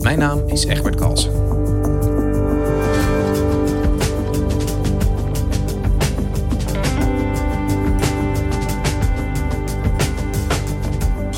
Mijn naam is Egbert Kalsen.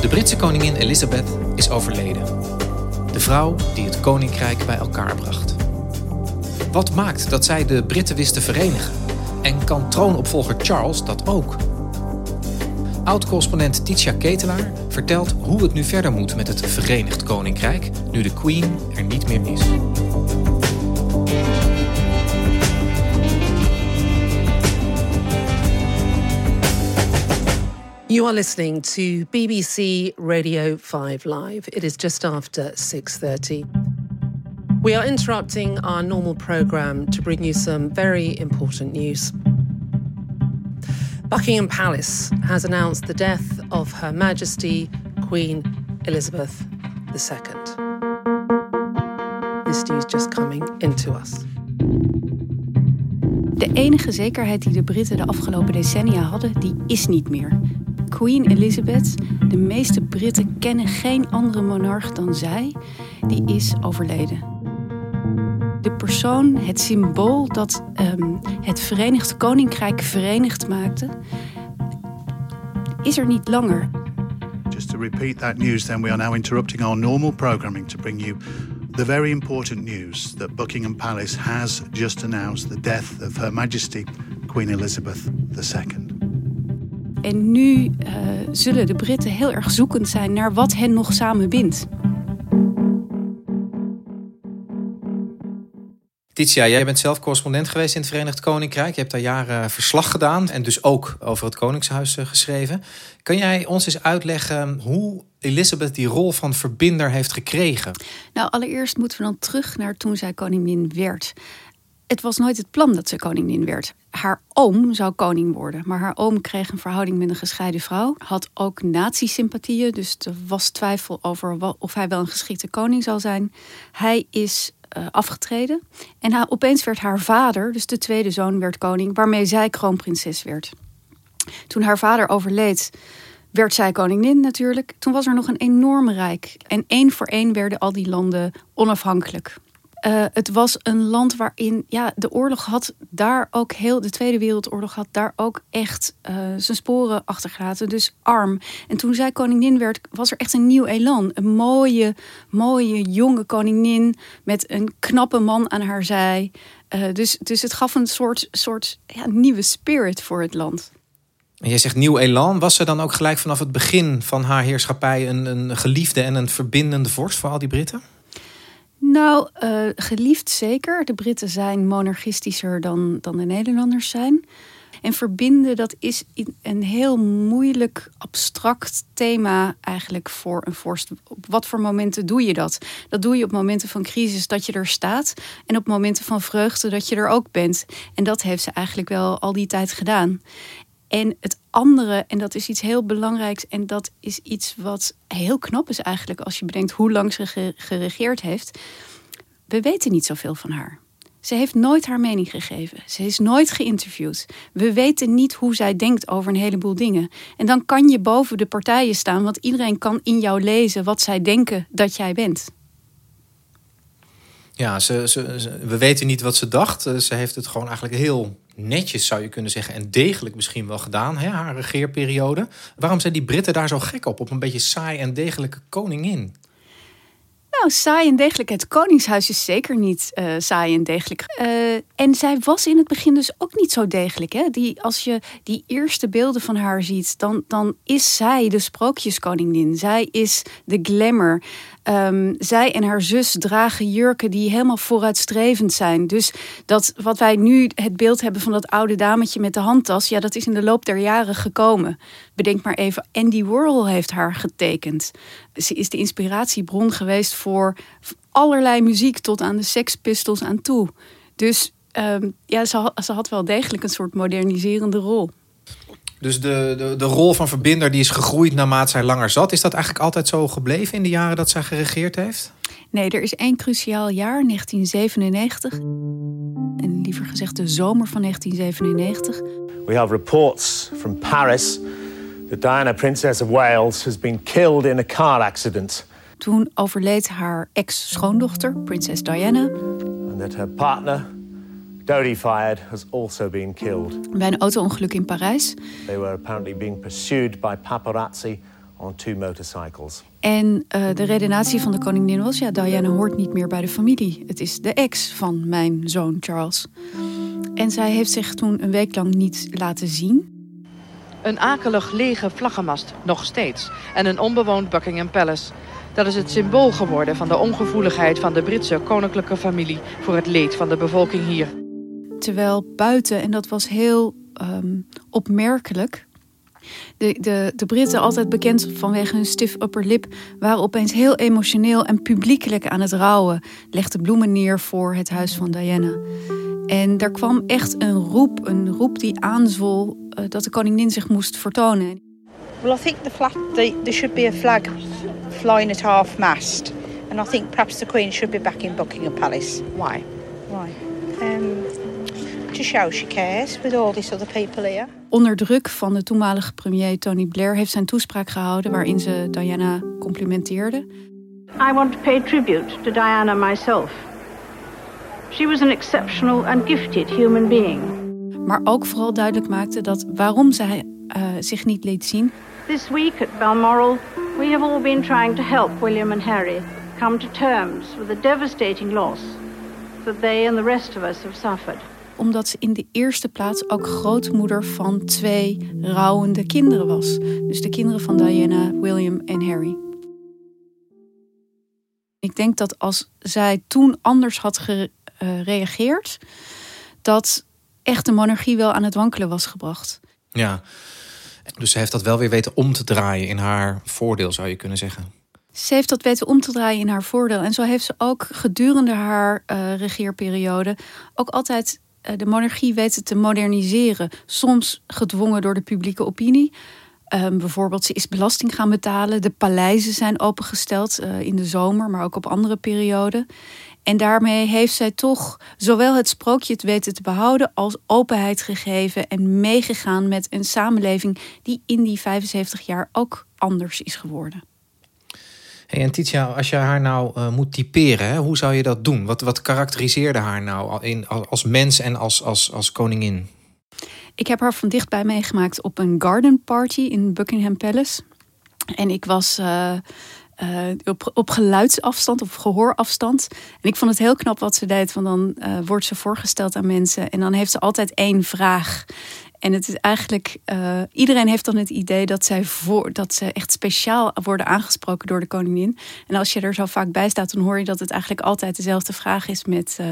De Britse koningin Elizabeth is overleden. De vrouw die het koninkrijk bij elkaar bracht. Wat maakt dat zij de Britten wist te verenigen? En kan troonopvolger Charles dat ook? Oud-correspondent Titia Ketelaar vertelt hoe het nu verder moet met het Verenigd Koninkrijk nu de Queen er niet meer is. You are listening to BBC Radio 5 Live. It is just after 6:30. We are interrupting our normal program to bring you some very important news. Buckingham Palace has announced the death of Her Majesty Queen Elizabeth II. This news just coming into us. De enige zekerheid die de Britten de afgelopen decennia hadden, die is niet meer. Queen Elizabeth, de meeste Britten kennen geen andere monarch dan zij, die is overleden. Persoon, het symbool dat um, het Verenigd Koninkrijk verenigd maakte, is er niet langer. Just to repeat that news, then we are now interrupting our normal programming to bring you the very important news that Buckingham Palace has just announced the death of Her Majesty Queen Elizabeth II. En nu uh, zullen de Britten heel erg zoekend zijn naar wat hen nog samen Titia, jij bent zelf correspondent geweest in het Verenigd Koninkrijk. Je hebt daar jaren verslag gedaan en dus ook over het Koningshuis eh, geschreven. Kan jij ons eens uitleggen hoe Elizabeth die rol van verbinder heeft gekregen? Nou, allereerst moeten we dan terug naar toen zij koningin werd. Het was nooit het plan dat ze koningin werd. Haar oom zou koning worden, maar haar oom kreeg een verhouding met een gescheiden vrouw. Had ook nazi-sympathieën, dus er was twijfel over of hij wel een geschikte koning zal zijn. Hij is uh, afgetreden en hij, opeens werd haar vader, dus de tweede zoon, werd koning, waarmee zij kroonprinses werd. Toen haar vader overleed, werd zij koningin natuurlijk. Toen was er nog een enorme rijk en één voor één werden al die landen onafhankelijk. Uh, het was een land waarin ja, de oorlog had daar ook heel, de Tweede Wereldoorlog had daar ook echt uh, zijn sporen achtergelaten. Dus arm. En toen zij koningin werd, was er echt een nieuw elan. Een mooie, mooie jonge koningin met een knappe man aan haar zij. Uh, dus, dus het gaf een soort, soort ja, nieuwe spirit voor het land. En jij zegt nieuw elan. Was ze dan ook gelijk vanaf het begin van haar heerschappij een, een geliefde en een verbindende vorst voor al die Britten? Nou, uh, geliefd zeker. De Britten zijn monarchistischer dan, dan de Nederlanders zijn. En verbinden, dat is een heel moeilijk, abstract thema eigenlijk voor een vorst. Op wat voor momenten doe je dat? Dat doe je op momenten van crisis dat je er staat. En op momenten van vreugde dat je er ook bent. En dat heeft ze eigenlijk wel al die tijd gedaan. En het andere, en dat is iets heel belangrijks, en dat is iets wat heel knap is eigenlijk als je bedenkt hoe lang ze geregeerd heeft. We weten niet zoveel van haar. Ze heeft nooit haar mening gegeven. Ze is nooit geïnterviewd. We weten niet hoe zij denkt over een heleboel dingen. En dan kan je boven de partijen staan, want iedereen kan in jou lezen wat zij denken dat jij bent. Ja, we weten niet wat ze dacht. Ze heeft het gewoon eigenlijk heel netjes, zou je kunnen zeggen, en degelijk misschien wel gedaan, hè, haar regeerperiode. Waarom zijn die Britten daar zo gek op, op een beetje saai en degelijke koningin? Nou, saai en degelijk. Het Koningshuis is zeker niet uh, saai en degelijk. Uh, en zij was in het begin dus ook niet zo degelijk. Hè? Die, als je die eerste beelden van haar ziet, dan, dan is zij de sprookjeskoningin. Zij is de glamour. Um, zij en haar zus dragen jurken die helemaal vooruitstrevend zijn. Dus dat wat wij nu het beeld hebben van dat oude dametje met de handtas, ja, dat is in de loop der jaren gekomen. Bedenk maar even, Andy Warhol heeft haar getekend. Ze is de inspiratiebron geweest voor allerlei muziek tot aan de Sex Pistols aan toe. Dus um, ja, ze had wel degelijk een soort moderniserende rol. Dus de, de, de rol van verbinder die is gegroeid naarmate zij langer zat. Is dat eigenlijk altijd zo gebleven in de jaren dat zij geregeerd heeft? Nee, er is één cruciaal jaar, 1997. En liever gezegd de zomer van 1997. We have reports from Paris that Diana, Princess of Wales, has been killed in a car accident. Toen overleed haar ex-schoondochter, prinses Diana. And that her partner, Dodi Fired has also been killed. Bij een auto-ongeluk in Parijs. They were apparently being pursued by paparazzi on two motorcycles. En uh, de redenatie van de koningin was: ja, Diana hoort niet meer bij de familie. Het is de ex van mijn zoon Charles. En zij heeft zich toen een week lang niet laten zien. Een akelig lege vlaggenmast, nog steeds. En een onbewoond Buckingham Palace. Dat is het symbool geworden van de ongevoeligheid van de Britse koninklijke familie voor het leed van de bevolking hier. Terwijl buiten, en dat was heel um, opmerkelijk, de, de, de Britten, altijd bekend vanwege hun stiff upper lip, waren opeens heel emotioneel en publiekelijk aan het rouwen. Legden bloemen neer voor het huis van Diana. En daar kwam echt een roep, een roep die aanzwol uh, dat de koningin zich moest vertonen. Well, I think the flag, the, there should be a flag flying at half mast, and I think perhaps the Queen should be back in Buckingham Palace. Why? Why? Um, to show she cares with all these other people here. Onder druk van de toenmalige premier Tony Blair heeft zijn toespraak gehouden waarin ze Diana complimenteerde. I want to pay tribute to Diana myself. She was an exceptional and gifted human being. Maar ook vooral duidelijk maakte dat waarom zij uh, zich niet liet zien. This week at Balmoral, we have all been trying to help William and Harry come to terms with the devastating loss that they and the rest of us have suffered omdat ze in de eerste plaats ook grootmoeder van twee rouwende kinderen was. Dus de kinderen van Diana, William en Harry. Ik denk dat als zij toen anders had gereageerd, dat echt de monarchie wel aan het wankelen was gebracht. Ja, dus ze heeft dat wel weer weten om te draaien in haar voordeel, zou je kunnen zeggen. Ze heeft dat weten om te draaien in haar voordeel. En zo heeft ze ook gedurende haar uh, regeerperiode ook altijd de monarchie weten te moderniseren. Soms gedwongen door de publieke opinie. Um, bijvoorbeeld, ze is belasting gaan betalen. De paleizen zijn opengesteld uh, in de zomer, maar ook op andere perioden. En daarmee heeft zij toch zowel het sprookje weten te behouden als openheid gegeven en meegegaan met een samenleving die in die 75 jaar ook anders is geworden. Hey, en Titia, als je haar nou uh, moet typeren, hoe zou je dat doen? Wat, wat karakteriseerde haar nou in, als mens en als, als, als koningin? Ik heb haar van dichtbij meegemaakt op een garden party in Buckingham Palace. En ik was uh, uh, op, op geluidsafstand, of gehoorafstand. En ik vond het heel knap wat ze deed. Want dan wordt ze voorgesteld aan mensen. En dan heeft ze altijd één vraag. En het is eigenlijk, uh, iedereen heeft dan het idee dat, zij voor, dat ze echt speciaal worden aangesproken door de koningin. En als je er zo vaak bij staat, dan hoor je dat het eigenlijk altijd dezelfde vraag is met uh,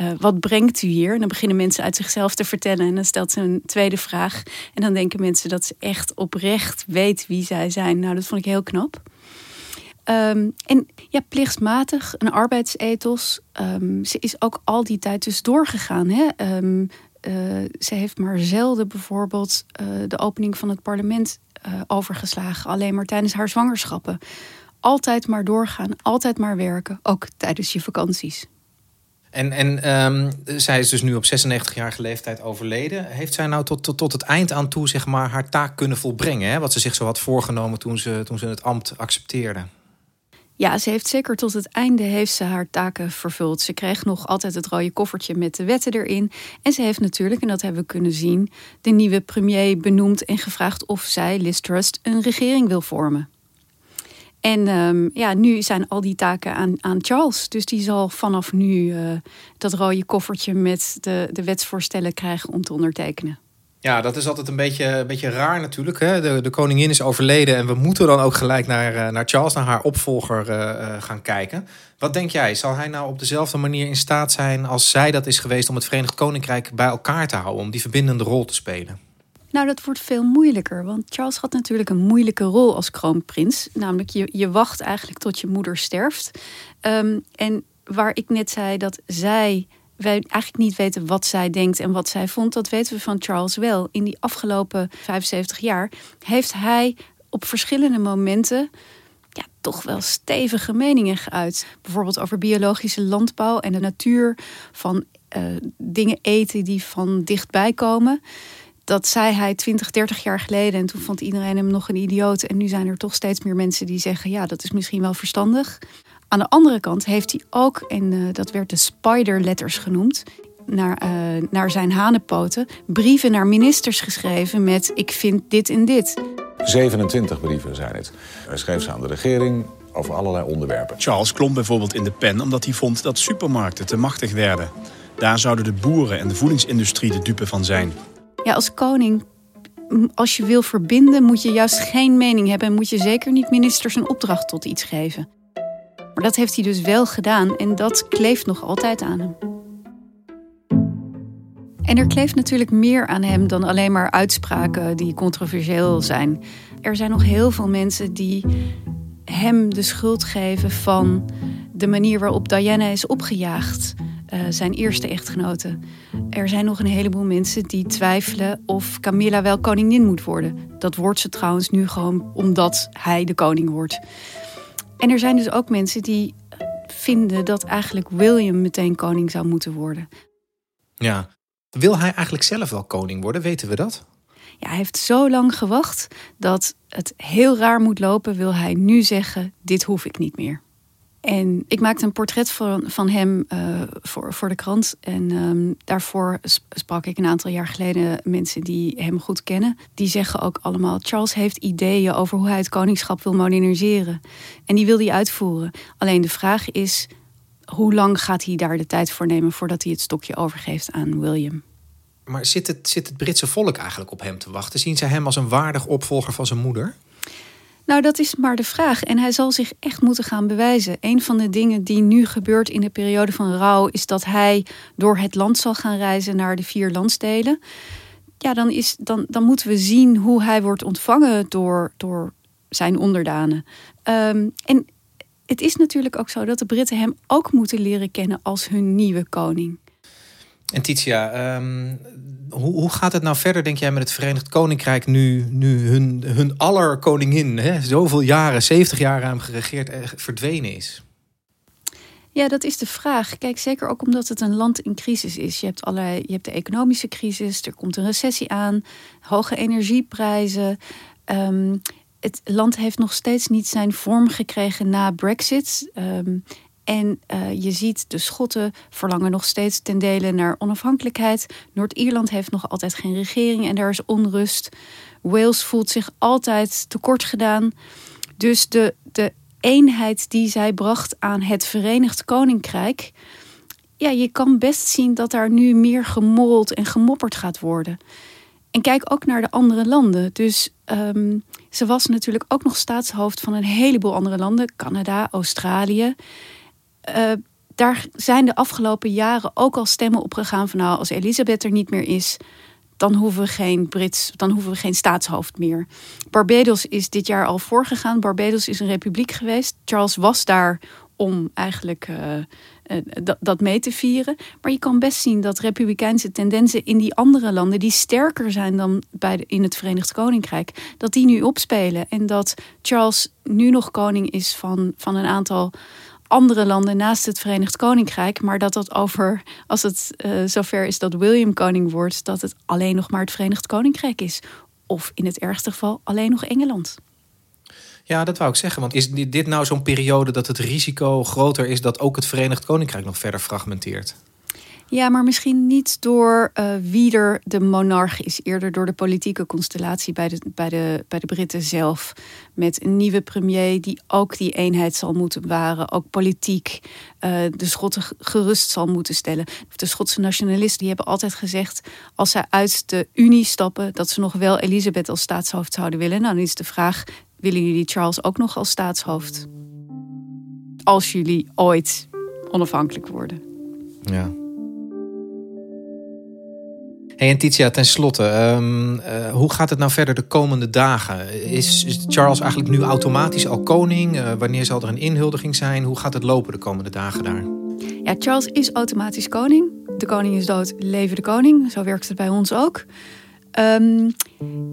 uh, wat brengt u hier? En dan beginnen mensen uit zichzelf te vertellen en dan stelt ze een tweede vraag. En dan denken mensen dat ze echt oprecht weet wie zij zijn. Nou, dat vond ik heel knap. Um, en ja, plichtsmatig, een arbeidsethos. Um, ze is ook al die tijd dus doorgegaan. Hè? Uh, ze heeft maar zelden bijvoorbeeld uh, de opening van het parlement uh, overgeslagen. Alleen maar tijdens haar zwangerschappen. Altijd maar doorgaan, altijd maar werken. Ook tijdens je vakanties. En, en um, zij is dus nu op 96-jarige leeftijd overleden. Heeft zij nou tot, tot, tot het eind aan toe zeg maar, haar taak kunnen volbrengen? Hè? Wat ze zich zo had voorgenomen toen ze, toen ze het ambt accepteerde? Ja, ze heeft zeker tot het einde heeft ze haar taken vervuld. Ze kreeg nog altijd het rode koffertje met de wetten erin. En ze heeft natuurlijk, en dat hebben we kunnen zien, de nieuwe premier benoemd en gevraagd of zij, Liz Trust, een regering wil vormen. En ehm, ja, nu zijn al die taken aan, aan Charles. Dus die zal vanaf nu uh, dat rode koffertje met de, de wetsvoorstellen krijgen om te ondertekenen. Ja, dat is altijd een beetje, een beetje raar natuurlijk. Hè? De, de koningin is overleden en we moeten dan ook gelijk naar, eh, naar Charles, naar haar opvolger uh, gaan kijken. Wat denk jij? Zal hij nou op dezelfde manier in staat zijn als zij dat is geweest om het Verenigd Koninkrijk bij elkaar te houden, om die verbindende rol te spelen? Nou, dat wordt veel moeilijker. Want Charles had natuurlijk een moeilijke rol als kroonprins. Namelijk, je, je wacht eigenlijk tot je moeder sterft. Um, en waar ik net zei dat zij wij eigenlijk niet weten wat zij denkt en wat zij vond, dat weten we van Charles wel. In die afgelopen 75 jaar heeft hij op verschillende momenten ja, toch wel stevige meningen geuit. Bijvoorbeeld over biologische landbouw en de natuur, van uh, dingen eten die van dichtbij komen. Dat zei hij 20, 30 jaar geleden en toen vond iedereen hem nog een idioot. En nu zijn er toch steeds meer mensen die zeggen: ja, dat is misschien wel verstandig. Aan de andere kant heeft hij ook, en uh, dat werd de spider letters genoemd, naar, uh, naar zijn hanenpoten, brieven naar ministers geschreven met ik vind dit en dit. 27 brieven zijn het. Hij schreef ze aan de regering over allerlei onderwerpen. Charles klom bijvoorbeeld in de pen omdat hij vond dat supermarkten te machtig werden. Daar zouden de boeren en de voedingsindustrie de dupe van zijn. Ja, als koning als je wil verbinden, moet je juist geen mening hebben en moet je zeker niet ministers een opdracht tot iets geven. Maar dat heeft hij dus wel gedaan en dat kleeft nog altijd aan hem. En er kleeft natuurlijk meer aan hem dan alleen maar uitspraken die controversieel zijn. Er zijn nog heel veel mensen die hem de schuld geven van de manier waarop Diana is opgejaagd, uh, zijn eerste echtgenote. Er zijn nog een heleboel mensen die twijfelen of Camilla wel koningin moet worden. Dat wordt ze trouwens nu gewoon omdat hij de koning wordt. En er zijn dus ook mensen die vinden dat eigenlijk William meteen koning zou moeten worden. Ja. Wil hij eigenlijk zelf wel koning worden? Weten we dat? Ja, hij heeft zo lang gewacht dat het heel raar moet lopen. Wil hij nu zeggen: Dit hoef ik niet meer. En ik maakte een portret van, van hem uh, voor, voor de krant. En um, daarvoor sprak ik een aantal jaar geleden mensen die hem goed kennen. Die zeggen ook allemaal: Charles heeft ideeën over hoe hij het koningschap wil moderniseren. En die wil hij uitvoeren. Alleen de vraag is: hoe lang gaat hij daar de tijd voor nemen voordat hij het stokje overgeeft aan William? Maar zit het, zit het Britse volk eigenlijk op hem te wachten? Zien zij hem als een waardig opvolger van zijn moeder? Nou, dat is maar de vraag. En hij zal zich echt moeten gaan bewijzen. Een van de dingen die nu gebeurt in de periode van rouw is dat hij door het land zal gaan reizen naar de vier landsdelen. Ja, dan, is, dan, dan moeten we zien hoe hij wordt ontvangen door, door zijn onderdanen. Um, en het is natuurlijk ook zo dat de Britten hem ook moeten leren kennen als hun nieuwe koning. En Titia, um, hoe, hoe gaat het nou verder, denk jij, met het Verenigd Koninkrijk nu, nu hun, hun aller koningin, hè, zoveel jaren, 70 jaar ruim geregeerd, eh, verdwenen is? Ja, dat is de vraag. Kijk, zeker ook omdat het een land in crisis is. Je hebt, allerlei, je hebt de economische crisis, er komt een recessie aan, hoge energieprijzen. Um, het land heeft nog steeds niet zijn vorm gekregen na Brexit. Um, en uh, je ziet de Schotten verlangen nog steeds ten dele naar onafhankelijkheid. Noord-Ierland heeft nog altijd geen regering en daar is onrust. Wales voelt zich altijd tekort gedaan. Dus de, de eenheid die zij bracht aan het Verenigd Koninkrijk. Ja, je kan best zien dat daar nu meer gemorreld en gemopperd gaat worden. En kijk ook naar de andere landen. Dus um, ze was natuurlijk ook nog staatshoofd van een heleboel andere landen: Canada, Australië. Uh, daar zijn de afgelopen jaren ook al stemmen op gegaan van nou, als Elisabeth er niet meer is, dan hoeven we geen Brits, dan hoeven we geen staatshoofd meer. Barbados is dit jaar al voorgegaan. Barbados is een republiek geweest. Charles was daar om eigenlijk uh, uh, dat, mee te vieren. Maar je kan best zien dat republikeinse tendensen in die andere landen, die sterker zijn dan bij in het Verenigd Koninkrijk, dat die nu opspelen. En dat Charles nu nog koning is van, van een aantal andere landen naast het Verenigd Koninkrijk, maar dat dat over, als het uh, zover is dat William koning wordt, dat het alleen nog maar het Verenigd Koninkrijk is. Of in het ergste geval alleen nog Engeland. Ja, dat wou ik zeggen. Want is dit nou zo'n periode dat het risico groter is dat ook het Verenigd Koninkrijk nog verder fragmenteert? Ja, maar misschien niet door uh, wie er de monarch is. Eerder door de politieke constellatie bij de, bij, de, bij de Britten zelf. Met een nieuwe premier die ook die eenheid zal moeten bewaren. Ook politiek uh, de Schotten gerust zal moeten stellen. De Schotse nationalisten die hebben altijd gezegd... als zij uit de Unie stappen... dat ze nog wel Elisabeth als staatshoofd zouden willen. Nou, dan is de vraag... willen jullie Charles ook nog als staatshoofd? Als jullie ooit onafhankelijk worden. Ja. Hey, en Titia, tenslotte, um, hoe gaat het nou verder de komende dagen? Is, Charles eigenlijk nu automatisch al koning? Uh, wanneer zal er een inhuldiging zijn? Hoe gaat het lopen de komende dagen daar? Ja, Charles is automatisch koning. De koning is dood, leven de koning. Zo werkt het bij ons ook. Um,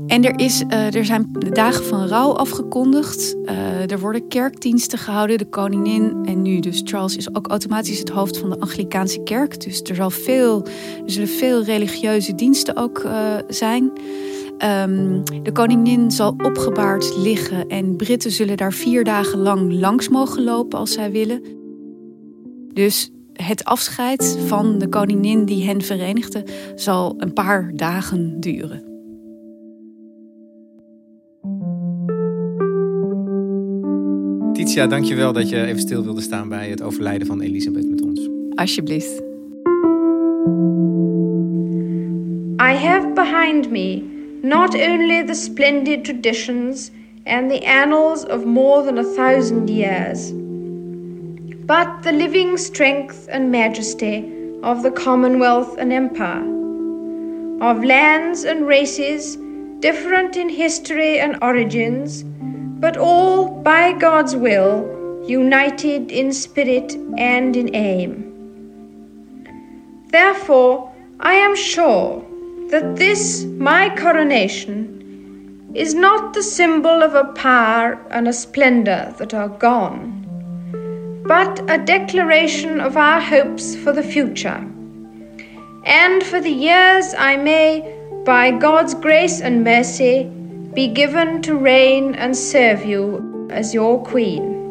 en er, is, uh, er zijn dagen van rouw afgekondigd. Uh, er worden kerkdiensten gehouden. De koningin en nu dus Charles is ook automatisch het hoofd van de Anglikaanse kerk. Dus er, zal veel, er zullen veel religieuze diensten ook uh, zijn. Um, de koningin zal opgebaard liggen en Britten zullen daar vier dagen lang langs mogen lopen als zij willen. Dus het afscheid van de koningin die hen verenigde zal een paar dagen duren. Titia, dankjewel dat je even stil wilde staan bij het overlijden van Elisabeth met ons. Alsjeblieft. I have behind me not only the splendid traditions and the annals of more than a thousand years, but the living strength and majesty of the Commonwealth and Empire, of lands and races different in history and origins but all by God's will, united in spirit and in aim. Therefore, I am sure that this, my coronation, is not the symbol of a power and a splendour that are gone, but a declaration of our hopes for the future, and for the years I may, by God's grace and mercy, be given to reign and serve you as your queen.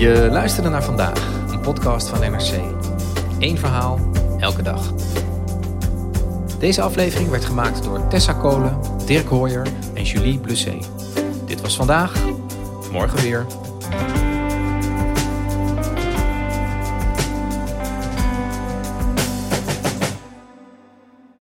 Je luisterde naar vandaag podcast van NRC. Eén verhaal, elke dag. Deze aflevering werd gemaakt door Tessa Kolen, Dirk Hooyer en Julie Blusset. Dit was vandaag, morgen weer.